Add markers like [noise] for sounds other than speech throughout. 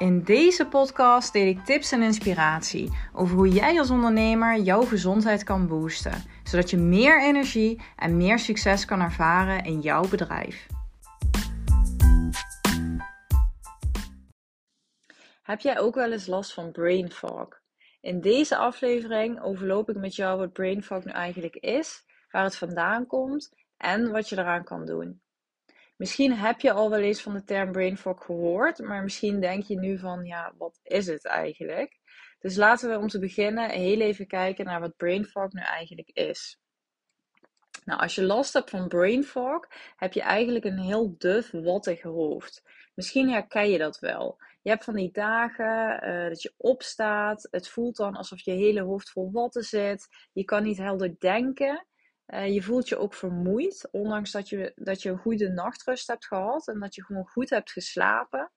In deze podcast deel ik tips en inspiratie over hoe jij als ondernemer jouw gezondheid kan boosten, zodat je meer energie en meer succes kan ervaren in jouw bedrijf. Heb jij ook wel eens last van brain fog? In deze aflevering overloop ik met jou wat brain fog nu eigenlijk is, waar het vandaan komt en wat je eraan kan doen. Misschien heb je al wel eens van de term brain fog gehoord, maar misschien denk je nu van, ja, wat is het eigenlijk? Dus laten we om te beginnen heel even kijken naar wat brain fog nu eigenlijk is. Nou, als je last hebt van brain fog, heb je eigenlijk een heel duf, wattig hoofd. Misschien herken je dat wel. Je hebt van die dagen uh, dat je opstaat. Het voelt dan alsof je hele hoofd vol watten zit. Je kan niet helder denken. Uh, je voelt je ook vermoeid, ondanks dat je, dat je een goede nachtrust hebt gehad en dat je gewoon goed hebt geslapen.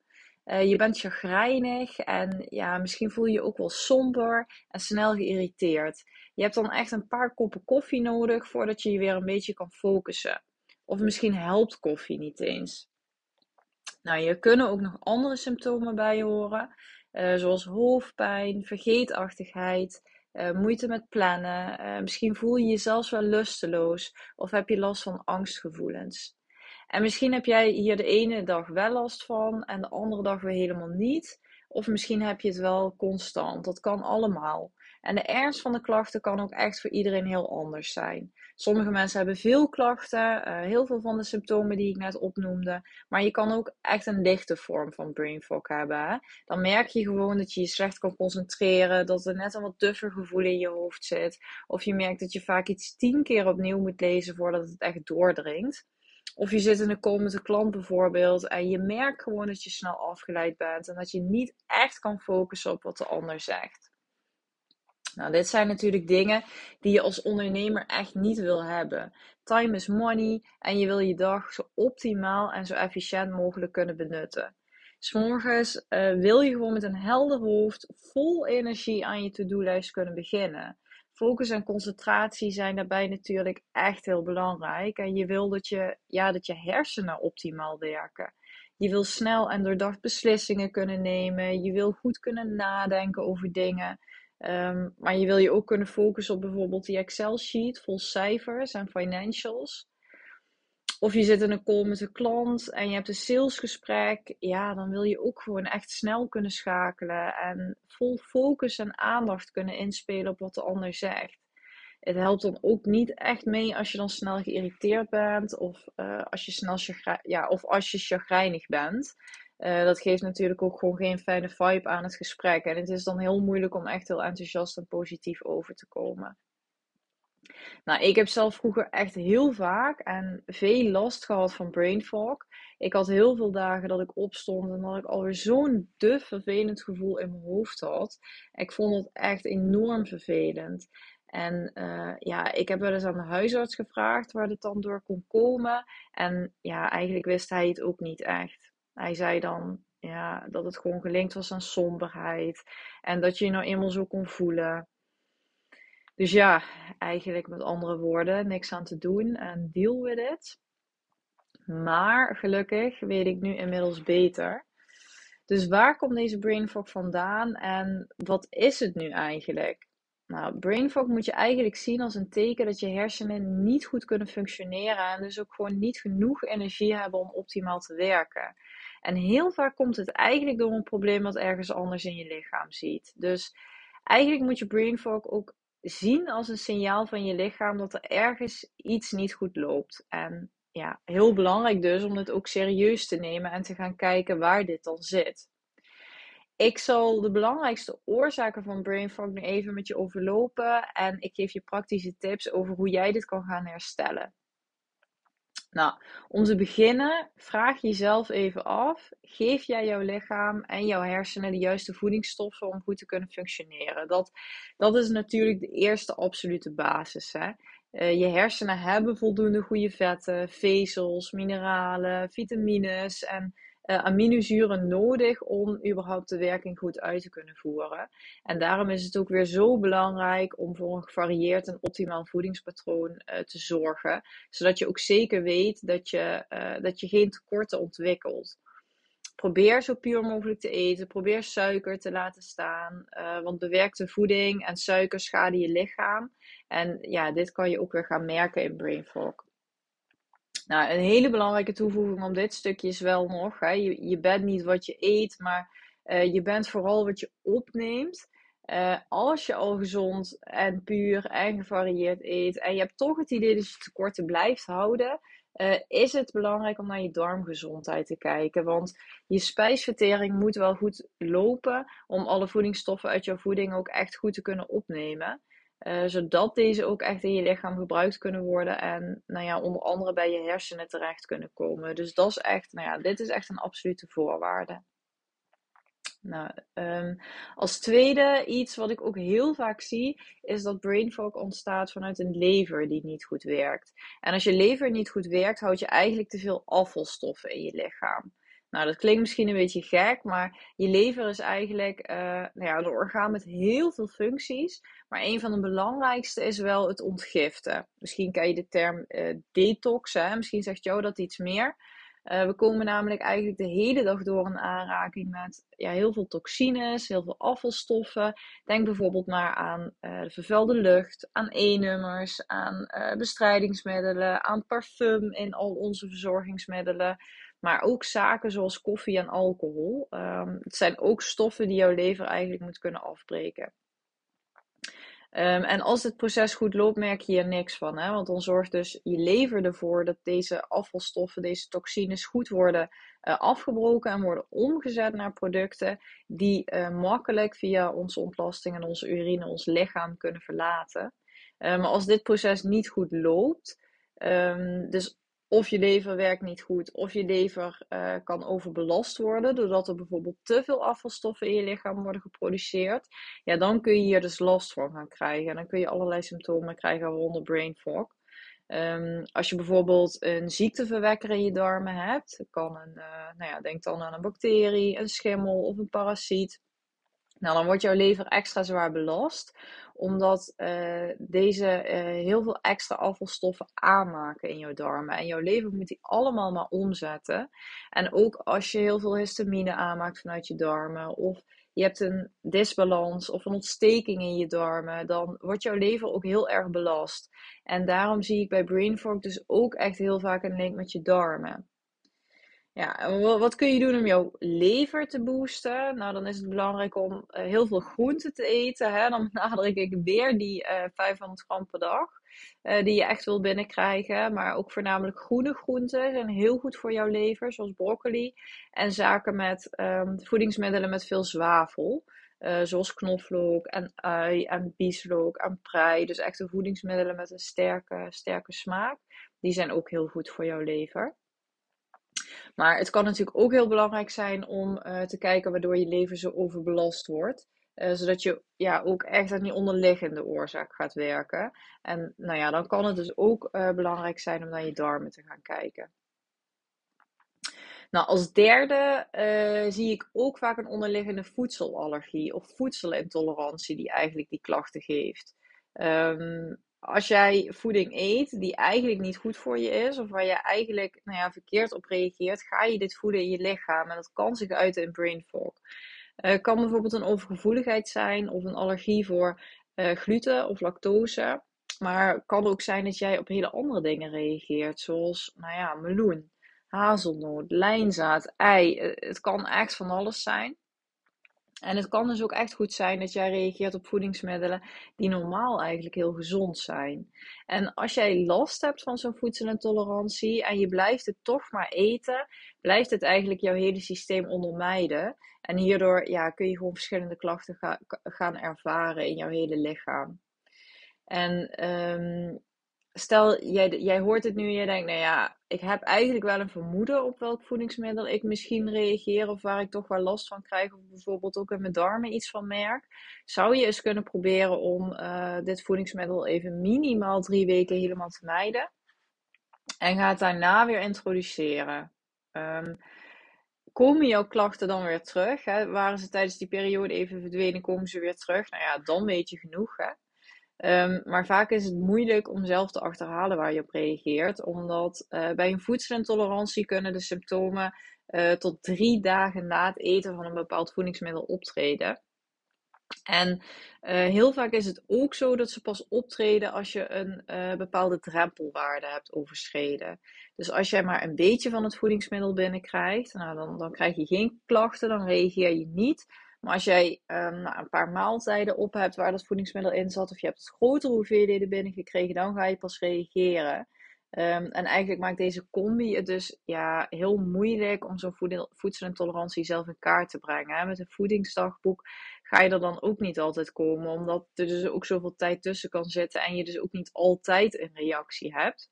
Uh, je bent chagrijnig en ja, misschien voel je je ook wel somber en snel geïrriteerd. Je hebt dan echt een paar koppen koffie nodig voordat je je weer een beetje kan focussen. Of misschien helpt koffie niet eens. Nou, je kunnen ook nog andere symptomen bij horen, uh, zoals hoofdpijn, vergeetachtigheid, uh, moeite met plannen. Uh, misschien voel je je zelfs wel lusteloos of heb je last van angstgevoelens. En misschien heb jij hier de ene dag wel last van en de andere dag weer helemaal niet. Of misschien heb je het wel constant. Dat kan allemaal. En de ernst van de klachten kan ook echt voor iedereen heel anders zijn. Sommige mensen hebben veel klachten, uh, heel veel van de symptomen die ik net opnoemde. Maar je kan ook echt een lichte vorm van brain fog hebben. Dan merk je gewoon dat je je slecht kan concentreren, dat er net een wat duffer gevoel in je hoofd zit. Of je merkt dat je vaak iets tien keer opnieuw moet lezen voordat het echt doordringt. Of je zit in een komende klant bijvoorbeeld en je merkt gewoon dat je snel afgeleid bent en dat je niet echt kan focussen op wat de ander zegt. Nou, dit zijn natuurlijk dingen die je als ondernemer echt niet wil hebben. Time is money en je wil je dag zo optimaal en zo efficiënt mogelijk kunnen benutten. S'morgens uh, wil je gewoon met een helder hoofd, vol energie aan je to-do-lijst kunnen beginnen. Focus en concentratie zijn daarbij natuurlijk echt heel belangrijk. En je wil dat je, ja, dat je hersenen optimaal werken. Je wil snel en doordacht beslissingen kunnen nemen. Je wil goed kunnen nadenken over dingen. Um, maar je wil je ook kunnen focussen op bijvoorbeeld die Excel-sheet vol cijfers en financials. Of je zit in een call met een klant en je hebt een salesgesprek. Ja, dan wil je ook gewoon echt snel kunnen schakelen en vol focus en aandacht kunnen inspelen op wat de ander zegt. Het helpt dan ook niet echt mee als je dan snel geïrriteerd bent of, uh, als, je snel ja, of als je chagrijnig bent. Uh, dat geeft natuurlijk ook gewoon geen fijne vibe aan het gesprek. En het is dan heel moeilijk om echt heel enthousiast en positief over te komen. Nou, ik heb zelf vroeger echt heel vaak en veel last gehad van brain fog. Ik had heel veel dagen dat ik opstond en dat ik alweer zo'n duf vervelend gevoel in mijn hoofd had. Ik vond het echt enorm vervelend. En uh, ja, ik heb wel eens aan de huisarts gevraagd waar dit dan door kon komen. En ja, eigenlijk wist hij het ook niet echt. Hij zei dan ja, dat het gewoon gelinkt was aan somberheid. En dat je je nou eenmaal zo kon voelen. Dus ja, eigenlijk met andere woorden, niks aan te doen en deal with it. Maar gelukkig weet ik nu inmiddels beter. Dus waar komt deze brain fog vandaan en wat is het nu eigenlijk? Nou, brain fog moet je eigenlijk zien als een teken dat je hersenen niet goed kunnen functioneren en dus ook gewoon niet genoeg energie hebben om optimaal te werken. En heel vaak komt het eigenlijk door een probleem wat ergens anders in je lichaam ziet. Dus eigenlijk moet je brain fog ook zien als een signaal van je lichaam dat er ergens iets niet goed loopt. En ja, heel belangrijk dus om het ook serieus te nemen en te gaan kijken waar dit dan zit. Ik zal de belangrijkste oorzaken van brain fog nu even met je overlopen en ik geef je praktische tips over hoe jij dit kan gaan herstellen. Nou, om te beginnen, vraag jezelf even af: geef jij jouw lichaam en jouw hersenen de juiste voedingsstoffen om goed te kunnen functioneren? Dat, dat is natuurlijk de eerste absolute basis. Hè? Uh, je hersenen hebben voldoende goede vetten, vezels, mineralen, vitamines en uh, aminozuren nodig om überhaupt de werking goed uit te kunnen voeren. En daarom is het ook weer zo belangrijk om voor een gevarieerd en optimaal voedingspatroon uh, te zorgen, zodat je ook zeker weet dat je, uh, dat je geen tekorten ontwikkelt. probeer zo puur mogelijk te eten. Probeer suiker te laten staan. Want bewerkte voeding en suiker schaden je lichaam. En ja, dit kan je ook weer gaan merken in brain fog. Nou, een hele belangrijke toevoeging op dit stukje is wel nog: hè, je, bent niet wat je eet, maar uh, je bent vooral wat je opneemt. Uh, als je al gezond en puur en gevarieerd eet en je hebt toch het idee dat je tekorten blijft houden, uh, is het belangrijk om naar je darmgezondheid te kijken. Want je spijsvertering moet wel goed lopen om alle voedingsstoffen uit jouw voeding ook echt goed te kunnen opnemen. Uh, zodat deze ook echt in je lichaam gebruikt kunnen worden en nou ja, onder andere bij je hersenen terecht kunnen komen. Dus dat is echt, nou ja, dit is echt een absolute voorwaarde. Nou, um, als tweede, iets wat ik ook heel vaak zie, is dat brain fog ontstaat vanuit een lever die niet goed werkt. En als je lever niet goed werkt, houd je eigenlijk te veel afvalstoffen in je lichaam. Nou, dat klinkt misschien een beetje gek, maar je lever is eigenlijk uh, nou ja, een orgaan met heel veel functies. Maar een van de belangrijkste is wel het ontgiften. Misschien ken je de term uh, detox, hè? misschien zegt jou dat iets meer. Uh, we komen namelijk eigenlijk de hele dag door in aanraking met ja, heel veel toxines, heel veel afvalstoffen. Denk bijvoorbeeld maar aan de vervuilde lucht, aan E-nummers, aan bestrijdingsmiddelen, aan parfum in al onze verzorgingsmiddelen. Maar ook zaken zoals koffie en alcohol. Um, het zijn ook stoffen die jouw lever eigenlijk moet kunnen afbreken. Um, en als het proces goed loopt, merk je er niks van. Hè? Want dan zorgt dus je lever ervoor dat deze afvalstoffen, deze toxines goed worden uh, afgebroken en worden omgezet naar producten die uh, makkelijk via onze ontlasting en onze urine ons lichaam kunnen verlaten. Uh, maar als dit proces niet goed loopt, dus of je lever werkt niet goed, of je lever uh, kan overbelast worden, doordat er bijvoorbeeld te veel afvalstoffen in je lichaam worden geproduceerd. Ja, dan kun je hier dus last van gaan krijgen. En dan kun je allerlei symptomen krijgen, waaronder brain fog. Um, als je bijvoorbeeld een ziekteverwekker in je darmen hebt, kan een, uh, nou ja, denk dan aan een bacterie, een schimmel of een parasiet. Nou, dan wordt jouw lever extra zwaar belast, omdat uh, deze uh, heel veel extra afvalstoffen aanmaken in jouw darmen. En jouw lever moet die allemaal maar omzetten. En ook als je heel veel histamine aanmaakt vanuit je darmen, of je hebt een disbalans of een ontsteking in je darmen, dan wordt jouw lever ook heel erg belast. En daarom zie ik bij brain dus ook echt heel vaak een link met je darmen. Ja, wat kun je doen om jouw lever te boosten? Nou, dan is het belangrijk om uh, heel veel groenten te eten. Hè? Dan [laughs] benadruk ik weer die uh, eh, 500 gram per dag. Uh, die je echt wil binnenkrijgen. Maar ook voornamelijk groene groenten zijn heel goed voor jouw lever. Zoals broccoli. En zaken met um, voedingsmiddelen met veel zwavel. zoals knoflook en ui en bieslook en prei. Dus echte voedingsmiddelen met een sterke, sterke smaak. Die zijn ook heel goed voor jouw lever. Maar het kan natuurlijk ook heel belangrijk zijn om uh, te kijken waardoor je lever zo overbelast wordt. Uh, zodat je ja, ook echt aan die onderliggende oorzaak gaat werken. En nou ja, dan kan het dus ook uh, belangrijk zijn om naar je darmen te gaan kijken. Nou, als derde zie ik ook vaak een onderliggende voedselallergie of voedselintolerantie die eigenlijk die klachten geeft. Um, als jij voeding eet die eigenlijk niet goed voor je is, of waar je eigenlijk nou ja, verkeerd op reageert, ga je dit voeden in je lichaam. En dat kan zich uiten in brain fog. Uh, kan bijvoorbeeld een overgevoeligheid zijn of een allergie voor uh, gluten of lactose. Maar het kan ook zijn dat jij op hele andere dingen reageert, zoals nou ja, meloen, hazelnoot, lijnzaad, ei. Eh, het kan echt van alles zijn. En het kan dus ook echt goed zijn dat jij reageert op voedingsmiddelen die normaal eigenlijk heel gezond zijn. En als jij last hebt van zo'n voedselintolerantie en je blijft het toch maar eten, blijft het eigenlijk jouw hele systeem ondermijden. En hierdoor ja, kun je gewoon verschillende klachten ga, gaan ervaren in jouw hele lichaam. En um, stel, jij, jij hoort het nu en je denkt, nou ja, ik heb eigenlijk wel een vermoeden op welk voedingsmiddel ik misschien reageer of waar ik toch wel last van krijg of bijvoorbeeld ook in mijn darmen iets van merk. Zou je eens kunnen proberen om uh, dit voedingsmiddel even minimaal drie weken helemaal te mijden en ga het daarna weer introduceren. Um, komen jouw klachten dan weer terug? Hè? Waren ze tijdens die periode even verdwenen, komen ze weer terug? Nou ja, dan weet je genoeg. Hè? Um, maar vaak is het moeilijk om zelf te achterhalen waar je op reageert, omdat uh, bij een voedselintolerantie kunnen de symptomen tot drie dagen na het eten van een bepaald voedingsmiddel optreden. En uh, heel vaak is het ook zo dat ze pas optreden als je een bepaalde drempelwaarde hebt overschreden. Dus als jij maar een beetje van het voedingsmiddel binnenkrijgt, nou, dan, dan krijg je geen klachten, dan reageer je niet. Maar als jij um, nou, een paar maaltijden op hebt waar dat voedingsmiddel in zat, of je hebt grotere hoeveelheden binnengekregen, dan ga je pas reageren. Um, en eigenlijk maakt deze combi het dus ja, heel moeilijk om zo'n voedselintolerantie zelf in kaart te brengen. Met een voedingsdagboek ga je er dan ook niet altijd komen, omdat er dus ook zoveel tijd tussen kan zitten en je dus ook niet altijd een reactie hebt.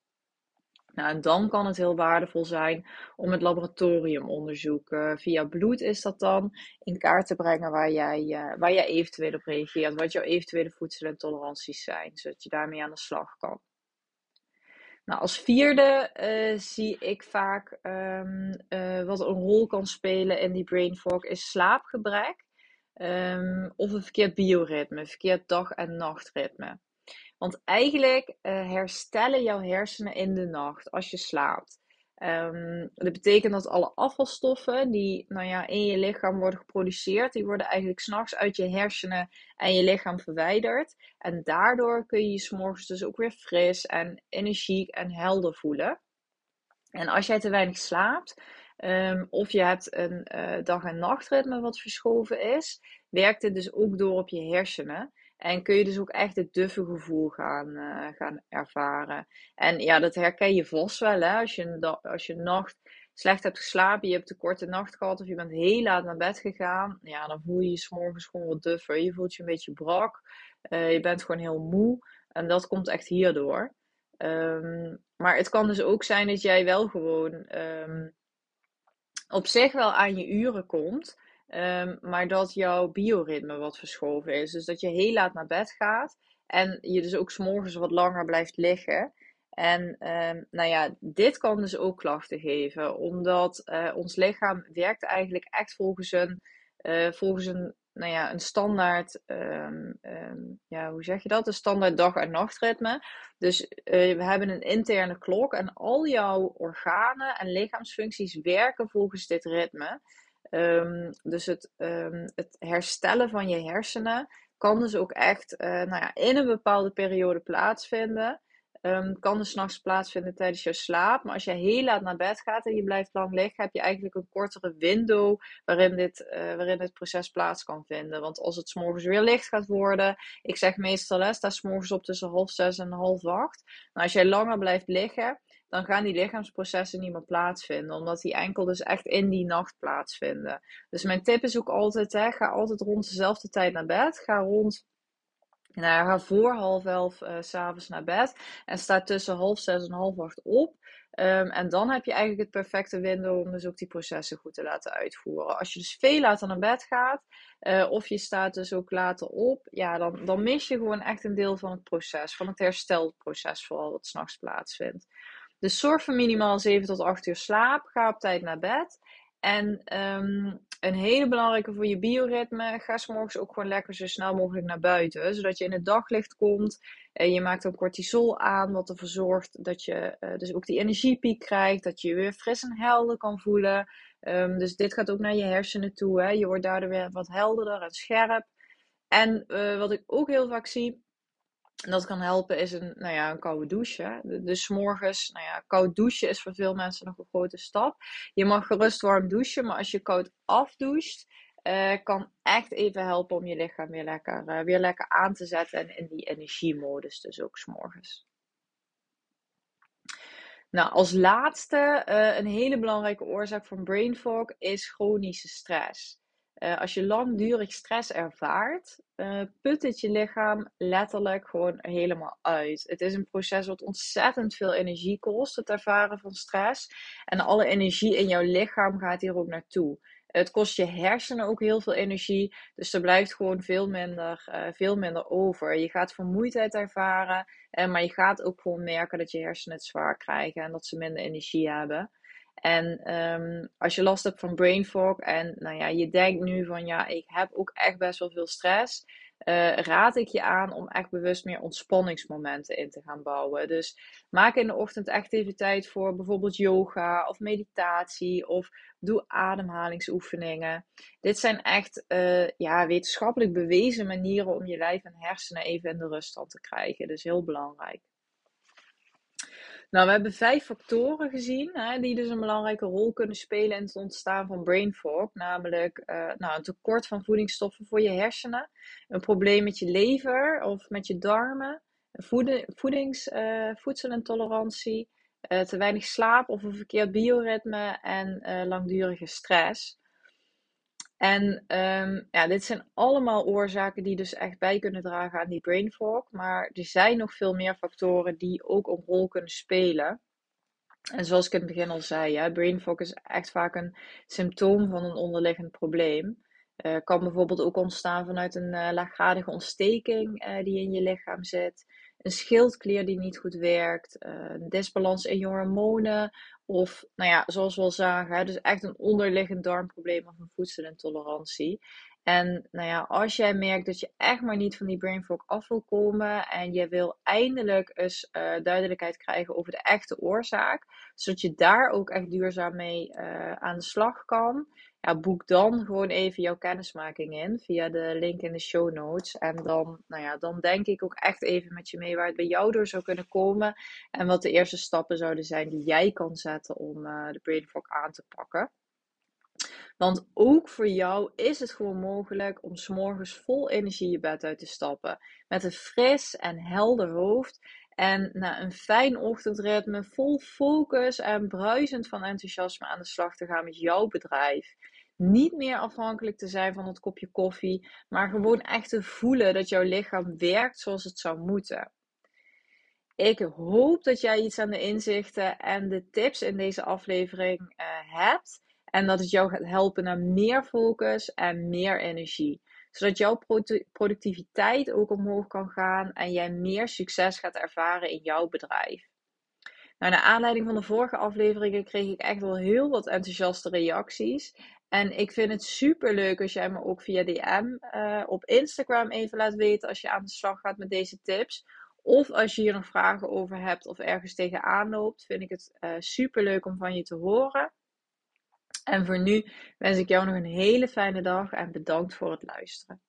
Nou, en dan kan het heel waardevol zijn om het laboratoriumonderzoek, uh, via bloed is dat dan, in kaart te brengen waar jij, uh, waar jij eventueel op reageert, wat jouw eventuele voedselintoleranties zijn, zodat je daarmee aan de slag kan. Nou, als vierde uh, zie ik vaak um, wat een rol kan spelen in die brain fog is slaapgebrek. Um, of een verkeerd bioritme, verkeerd dag- en nachtritme. Want eigenlijk uh, herstellen jouw hersenen in de nacht als je slaapt. Um, dat betekent dat alle afvalstoffen die nou ja, in je lichaam worden geproduceerd, die worden eigenlijk s'nachts uit je hersenen en je lichaam verwijderd. En daardoor kun je je s'morgens dus ook weer fris en energiek en helder voelen. En als jij te weinig slaapt, um, of je hebt een uh, dag- en nachtritme wat verschoven is, werkt dit dus ook door op je hersenen. En kun je dus ook echt het duffe gevoel gaan, uh, gaan ervaren. En ja, dat herken je vast wel. Hè? Als, je, als je nacht slecht hebt geslapen, je hebt een korte nacht gehad of je bent heel laat naar bed gegaan. Ja, dan voel je je s'morgens gewoon wat duffer. Je voelt je een beetje brak. Uh, je bent gewoon heel moe. En dat komt echt hierdoor. Um, maar het kan dus ook zijn dat jij wel gewoon um, op zich wel aan je uren komt. Um, maar dat jouw bioritme wat verschoven is. Dus dat je heel laat naar bed gaat. En je dus ook s'morgens wat langer blijft liggen. En um, nou ja, dit kan dus ook klachten geven. Omdat uh, ons lichaam werkt eigenlijk echt volgens een, uh, volgens een, nou ja, een standaard, um, ja, hoe zeg je dat? Een standaard dag- en nachtritme. Dus uh, we hebben een interne klok en al jouw organen en lichaamsfuncties werken volgens dit ritme. Um, dus het, um, het, herstellen van je hersenen kan dus ook echt uh, nou ja, in een bepaalde periode plaatsvinden. Um, kan dus s'nachts plaatsvinden tijdens je slaap. Maar als je heel laat naar bed gaat en je blijft lang liggen, heb je eigenlijk een kortere window waarin dit, uh, waarin dit proces plaats kan vinden. Want als het s'morgens weer licht gaat worden, ik zeg meestal, hè, sta s'morgens op tussen half zes en half acht. Nou, als jij langer blijft liggen, dan gaan die lichaamsprocessen niet meer plaatsvinden. Omdat die enkel dus echt in die nacht plaatsvinden. Dus mijn tip is ook altijd, hè, ga altijd rond dezelfde tijd naar bed. Ga rond nou, ga voor half elf uh, s'avonds naar bed. En sta tussen half zes en half acht op. Um, en dan heb je eigenlijk het perfecte window om dus ook die processen goed te laten uitvoeren. Als je dus veel later naar bed gaat, uh, of je staat dus ook later op, ja, dan, dan mis je gewoon echt een deel van het proces, van het herstelproces vooral wat s'nachts plaatsvindt. Dus zorg voor minimaal 7 tot 8 uur slaap. Ga op tijd naar bed. En um, een hele belangrijke voor je bioritme, ga s morgens ook gewoon lekker zo snel mogelijk naar buiten. Zodat je in het daglicht komt. En je maakt ook cortisol aan, wat ervoor zorgt dat je uh, dus ook die energiepiek krijgt. Dat je je weer fris en helder kan voelen. Um, dus dit gaat ook naar je hersenen toe. Hè. Je wordt daardoor weer wat helderder en scherp. En uh, wat ik ook heel vaak zie, en dat kan helpen is een, nou ja, een koude douche. Dus morgens, nou ja, koud douchen is voor veel mensen nog een grote stap. Je mag gerust warm douchen, maar als je koud afdoucht, uh, kan echt even helpen om je lichaam weer lekker, uh, weer lekker aan te zetten en in die energiemodus dus ook s'morgens. Nou, als laatste, uh, een hele belangrijke oorzaak van brain fog is chronische stress. Uh, als je langdurig stress ervaart, uh, put het je lichaam letterlijk gewoon helemaal uit. Het is een proces wat ontzettend veel energie kost, het ervaren van stress. En alle energie in jouw lichaam gaat hier ook naartoe. Het kost je hersenen ook heel veel energie, dus er blijft gewoon veel minder, uh, veel minder over. Je gaat vermoeidheid ervaren, maar je gaat ook gewoon merken dat je hersenen het zwaar krijgen en dat ze minder energie hebben. En um, als je last hebt van brain fog en nou ja, je denkt nu van ja, ik heb ook echt best wel veel stress. uh, raad ik je aan om echt bewust meer ontspanningsmomenten in te gaan bouwen. Dus maak in de ochtend echt even tijd voor bijvoorbeeld yoga of meditatie of doe ademhalingsoefeningen. Dit zijn echt uh, ja, wetenschappelijk bewezen manieren om je lijf en hersenen even in de ruststand te krijgen. Dus heel belangrijk. Nou, we hebben vijf factoren gezien hè, die dus een belangrijke rol kunnen spelen in het ontstaan van brain fog. Namelijk uh, nou, een tekort van voedingsstoffen voor je hersenen, een probleem met je lever of met je darmen, voedings, uh, voedselintolerantie, uh, te weinig slaap of een verkeerd bioritme en langdurige stress. En um, ja, dit zijn allemaal oorzaken die dus echt bij kunnen dragen aan die brain fog. Maar er zijn nog veel meer factoren die ook een rol kunnen spelen. En zoals ik in het begin al zei, ja, brain fog is echt vaak een symptoom van een onderliggend probleem. Uh, kan bijvoorbeeld ook ontstaan vanuit een uh, laaggradige ontsteking uh, die in je lichaam zit een schildklier die niet goed werkt, een desbalans in je hormonen of, nou ja, zoals we al zagen, dus echt een onderliggend darmprobleem of een voedselintolerantie. En nou ja, als jij merkt dat je echt maar niet van die brain fog af wil komen en je wil eindelijk eens uh, duidelijkheid krijgen over de echte oorzaak, zodat je daar ook echt duurzaam mee uh, aan de slag kan, ja, boek dan gewoon even jouw kennismaking in via de link in de show notes. En dan, nou ja, dan denk ik ook echt even met je mee waar het bij jou door zou kunnen komen. En wat de eerste stappen zouden zijn die jij kan zetten om uh, de brain fog aan te pakken. Want ook voor jou is het gewoon mogelijk om s'morgens vol energie je bed uit te stappen. Met een fris en helder hoofd. En na een fijn ochtendritme, vol focus en bruisend van enthousiasme aan de slag te gaan met jouw bedrijf. Niet meer afhankelijk te zijn van het kopje koffie, maar gewoon echt te voelen dat jouw lichaam werkt zoals het zou moeten. Ik hoop dat jij iets aan de inzichten en de tips in deze aflevering uh, hebt. En dat het jou gaat helpen naar meer focus en meer energie. Zodat jouw productiviteit ook omhoog kan gaan en jij meer succes gaat ervaren in jouw bedrijf. Nou, naar aanleiding van de vorige afleveringen kreeg ik echt wel heel wat enthousiaste reacties. En ik vind het super leuk als jij me ook via DM eh, op Instagram even laat weten als je aan de slag gaat met deze tips. Of als je hier nog vragen over hebt of ergens tegenaan loopt, vind ik het uh, super leuk om van je te horen. En voor nu wens ik jou nog een hele fijne dag en bedankt voor het luisteren.